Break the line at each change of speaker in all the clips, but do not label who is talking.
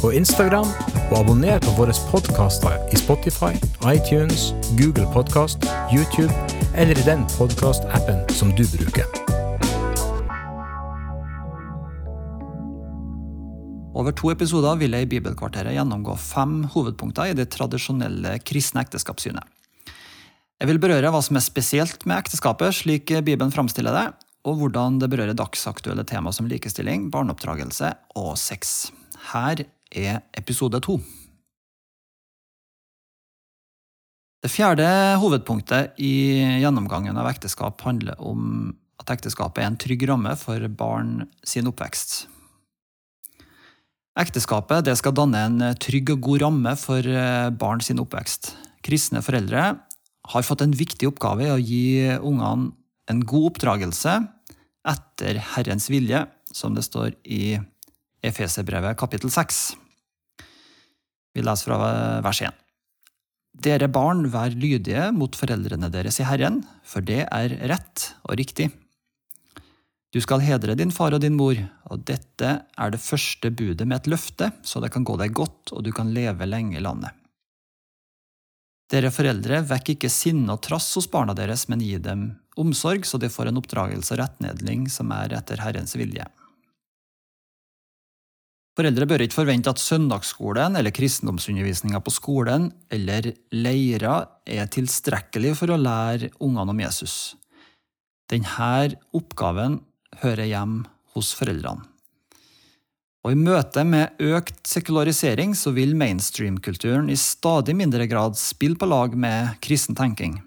og Instagram, og abonner på våre podkaster i Spotify, iTunes, Google Podkast, YouTube eller i den podkastappen som du bruker.
Over to episoder vil jeg i Bibelkvarteret gjennomgå fem hovedpunkter i det tradisjonelle kristne ekteskapssynet. Jeg vil berøre hva som er spesielt med ekteskapet, slik Bibelen framstiller det, og hvordan det berører dagsaktuelle tema som likestilling, barneoppdragelse og sex. Her er episode to. Det fjerde hovedpunktet i gjennomgangen av ekteskap handler om at ekteskapet er en trygg ramme for barn sin oppvekst. Ekteskapet skal danne en trygg og god ramme for eh, barn sin oppvekst. Kristne foreldre har fått en viktig oppgave i å gi ungene en god oppdragelse etter Herrens vilje, som det står i Efeserbrevet kapittel 6. Vi leser fra vers 1. Dere barn, vær lydige mot foreldrene deres i Herren, for det er rett og riktig. Du skal hedre din far og din mor, og dette er det første budet med et løfte, så det kan gå deg godt og du kan leve lenge i landet. Dere foreldre, vekk ikke sinne og trass hos barna deres, men gi dem omsorg, så de får en oppdragelse og rettnedling som er etter Herrens vilje. Foreldre bør ikke forvente at søndagsskolen eller kristendomsundervisninga på skolen eller leirer er tilstrekkelig for å lære ungene om Jesus. Denne oppgaven hører hjem hos foreldrene. Og I møte med økt sekularisering så vil mainstream-kulturen i stadig mindre grad spille på lag med kristen tenking.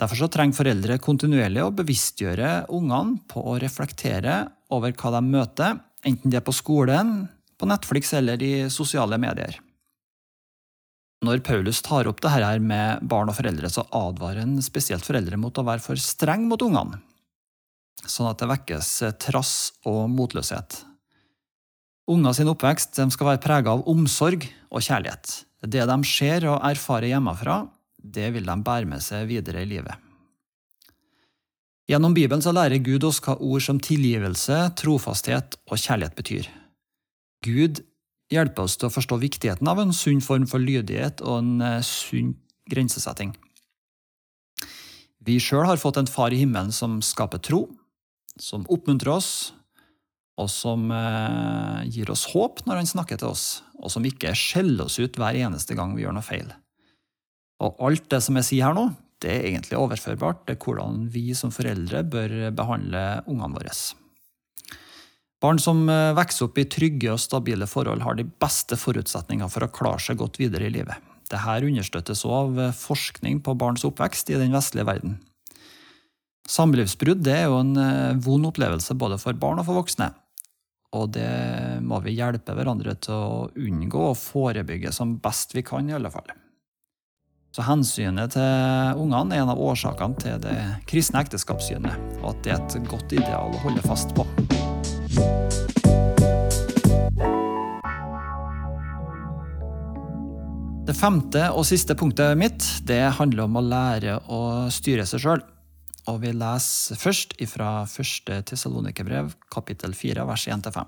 Derfor så trenger foreldre kontinuerlig å bevisstgjøre ungene på å reflektere over hva de møter, enten det er på skolen, på Netflix eller i sosiale medier. Når Paulus tar opp dette med barn og foreldre, så advarer han spesielt foreldre mot å være for streng mot ungene, sånn at det vekkes trass og motløshet. Unger sin oppvekst skal være prega av omsorg og kjærlighet. Det de ser og erfarer hjemmefra, det vil de bære med seg videre i livet. Gjennom Bibelen så lærer Gud oss hva ord som tilgivelse, trofasthet og kjærlighet betyr. Gud hjelper oss til å forstå viktigheten av en sunn form for lydighet og en eh, sunn grensesetting. Vi sjøl har fått en far i himmelen som skaper tro, som oppmuntrer oss, og som eh, gir oss håp når han snakker til oss, og som ikke skjeller oss ut hver eneste gang vi gjør noe feil. Og alt det som jeg sier her nå, det er egentlig overførbart til hvordan vi som foreldre bør behandle ungene våre. Barn som eh, vokser opp i trygge og stabile forhold, har de beste forutsetninger for å klare seg godt videre i livet. Dette understøttes også av eh, forskning på barns oppvekst i den vestlige verden. Samlivsbrudd er jo en eh, vond opplevelse både for barn og for voksne. Og det må vi hjelpe hverandre til å unngå og forebygge som best vi kan, i alle fall. Så hensynet til ungene er en av årsakene til det kristne ekteskapssynet, og at det er et godt ideal å holde fast på. Det femte og siste punktet mitt det handler om å lære å styre seg sjøl. Og vi leser først fra første Tessalonikerbrev, kapittel 4, vers 1-5.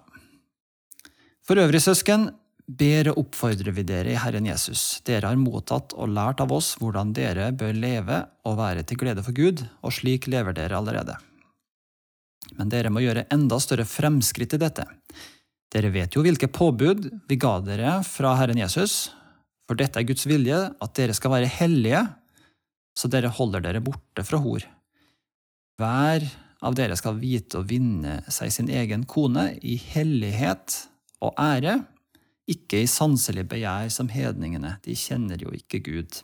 For øvrig, søsken, ber og oppfordrer vi dere i Herren Jesus. Dere har mottatt og lært av oss hvordan dere bør leve og være til glede for Gud, og slik lever dere allerede. Men dere må gjøre enda større fremskritt i dette. Dere vet jo hvilke påbud vi ga dere fra Herren Jesus, for dette er Guds vilje, at dere skal være hellige, så dere holder dere borte fra hor. Hver av dere skal vite å vinne seg sin egen kone i hellighet og ære, ikke i sanselig begjær som hedningene, de kjenner jo ikke Gud.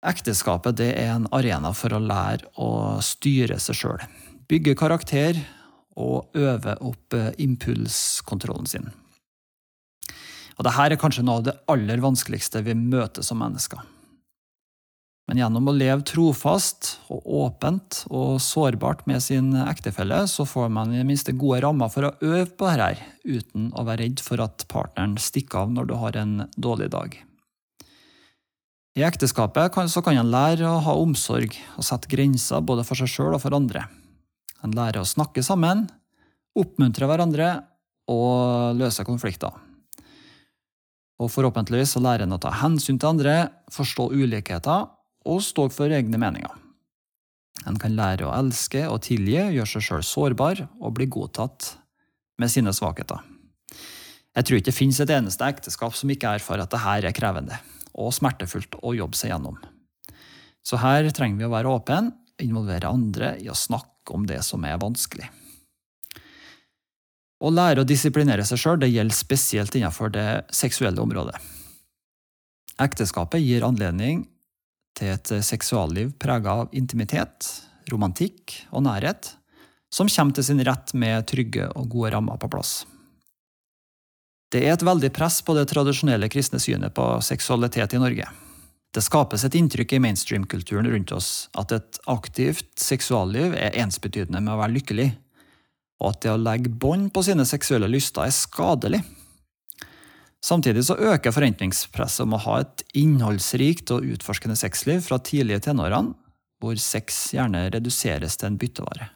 Ekteskapet det er en arena for å lære å styre seg sjøl, bygge karakter og øve opp eh, impulskontrollen sin. Og Dette er kanskje noe av det aller vanskeligste vi møter som mennesker. Men gjennom å leve trofast og åpent og sårbart med sin ektefelle, så får man i det minste gode rammer for å øve på dette, uten å være redd for at partneren stikker av når du har en dårlig dag. I ekteskapet kan, kan en lære å ha omsorg og sette grenser både for seg sjøl og for andre. En lærer å snakke sammen, oppmuntre hverandre og løse konflikter. Og forhåpentligvis så lærer en å ta hensyn til andre, forstå ulikheter og stå for egne meninger. En kan lære å elske og tilgi, gjøre seg sjøl sårbar og bli godtatt med sine svakheter. Jeg tror ikke det finnes et eneste ekteskap som ikke erfarer at dette er krevende og smertefullt å jobbe seg gjennom. Så her trenger vi å være åpen, involvere andre i å snakke om det som er vanskelig. Å lære å disiplinere seg sjøl gjelder spesielt innenfor det seksuelle området. Ekteskapet gir anledning til et seksualliv prega av intimitet, romantikk og nærhet, som kommer til sin rett med trygge og gode rammer på plass. Det er et veldig press på det tradisjonelle kristne synet på seksualitet i Norge. Det skapes et inntrykk i mainstream-kulturen rundt oss at et aktivt seksualliv er ensbetydende med å være lykkelig, og at det å legge bånd på sine seksuelle lyster er skadelig. Samtidig så øker forventningspresset om å ha et innholdsrikt og utforskende sexliv fra tidlige tenårene, hvor sex gjerne reduseres til en byttevare.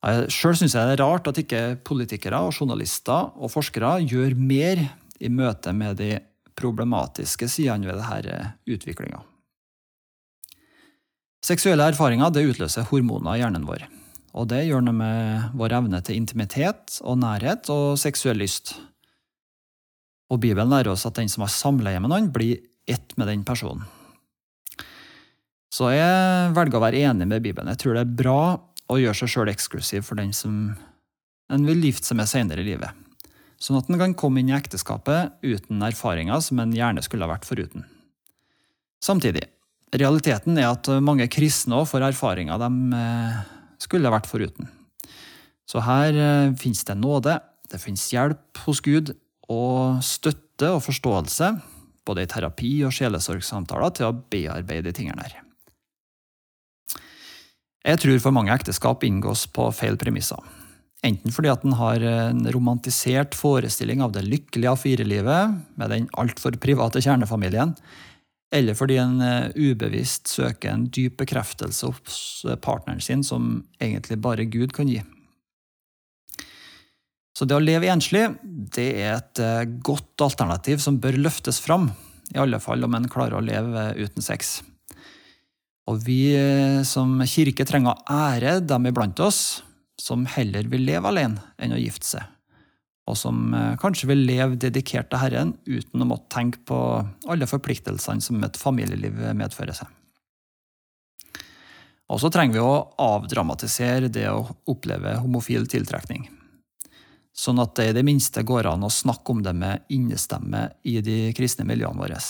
Sjøl syns jeg det er rart at ikke politikere, og journalister og forskere gjør mer i møte med de problematiske sidene ved denne utviklinga. Seksuelle erfaringer utløser hormoner i hjernen vår. Og det gjør noe med vår evne til intimitet og nærhet og seksuell lyst. Og Bibelen lærer oss at den som har samleie med noen, blir ett med den personen. Så jeg velger å være enig med Bibelen. Jeg tror det er bra å gjøre seg sjøl eksklusiv for den som en vil gifte seg med senere i livet. Sånn at en kan komme inn i ekteskapet uten erfaringer som en gjerne skulle ha vært foruten. Samtidig, realiteten er at mange kristne òg får erfaringer de eh, skulle ha vært foruten. Så her eh, finnes det nåde, det finnes hjelp hos Gud, og støtte og forståelse, både i terapi og sjelesorgsamtaler, til å bearbeide de tingene her. Jeg tror for mange ekteskap inngås på feil premisser. Enten fordi at en har en romantisert forestilling av det lykkelige A4-livet med den altfor private kjernefamilien, eller fordi en eh, ubevisst søker en dyp bekreftelse hos partneren sin som egentlig bare Gud kan gi. Så det å leve enslig det er et eh, godt alternativ som bør løftes fram, i alle fall om en klarer å leve uten sex. Og vi eh, som kirke trenger å ære dem iblant oss som heller vil leve alene enn å gifte seg, og som eh, kanskje vil leve dedikert til Herren uten å måtte tenke på alle forpliktelsene som et familieliv medfører seg. Og så trenger vi å avdramatisere det å oppleve homofil tiltrekning sånn at det i det minste går an å snakke om det med innestemme i de kristne miljøene våre.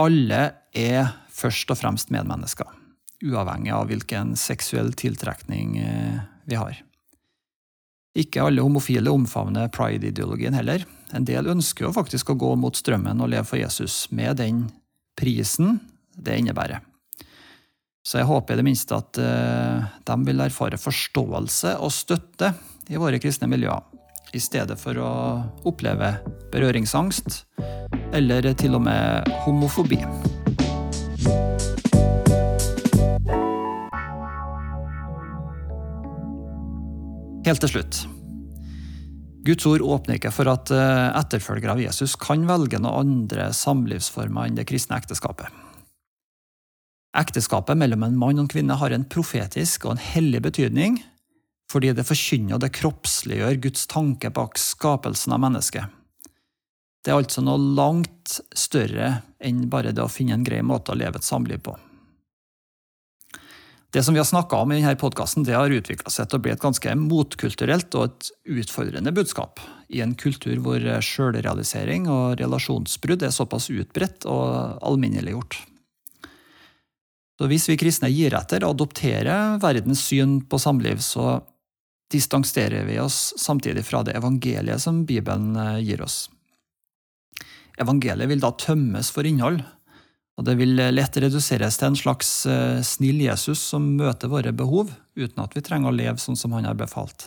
Alle er først og fremst medmennesker, uavhengig av hvilken seksuell tiltrekning eh, vi har. Ikke alle homofile omfavner pride-ideologien heller. En del ønsker jo faktisk å gå mot strømmen og leve for Jesus, med den prisen det innebærer. Så jeg håper i det minste at eh, de vil erfare forståelse og støtte i våre kristne miljøer, i stedet for å oppleve berøringsangst eller til og med homofobi. Helt til slutt. Guds ord åpner ikke for at eh, etterfølgere av Jesus kan velge noen andre samlivsformer enn det kristne ekteskapet. Ekteskapet mellom en mann og en kvinne har en profetisk og en hellig betydning fordi det forkynner og det kroppsliggjør Guds tanke bak skapelsen av mennesket. Det er altså noe langt større enn bare det å finne en grei måte å leve et samliv på. Det som vi har snakka om i denne podkasten, har utvikla seg til å bli et ganske motkulturelt og et utfordrende budskap i en kultur hvor sjølrealisering og relasjonsbrudd er såpass utbredt og alminneliggjort. Så hvis vi kristne gir etter og adopterer verdens syn på samliv, så distanserer vi oss samtidig fra det evangeliet som Bibelen gir oss. Evangeliet vil da tømmes for innhold, Og det vil lett reduseres til en slags eh, snill Jesus som møter våre behov, uten at vi trenger å leve sånn som han har befalt.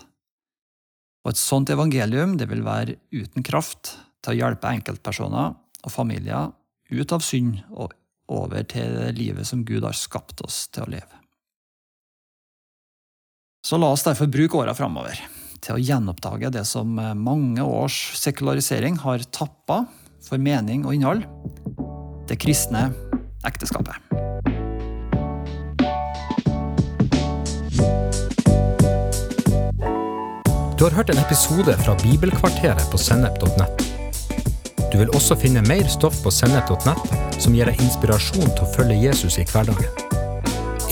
Og et sånt evangelium det vil være uten kraft til å hjelpe enkeltpersoner og familier ut av synd og over til det livet som Gud har skapt oss til å leve. Så la oss derfor bruke åra framover til å gjenoppdage det som mange års sekularisering har tappa for mening og innhold det kristne ekteskapet.
Du har hørt en episode fra Bibelkvarteret på sennep.nett. Du vil også finne mer stoff på sennep.nett som gir deg inspirasjon til å følge Jesus i hverdagen.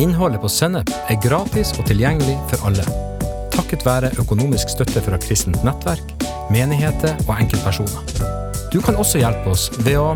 Innholdet på Sennep er gratis og tilgjengelig for alle, takket være økonomisk støtte fra kristent nettverk, menigheter og enkeltpersoner. Du kan også hjelpe oss ved å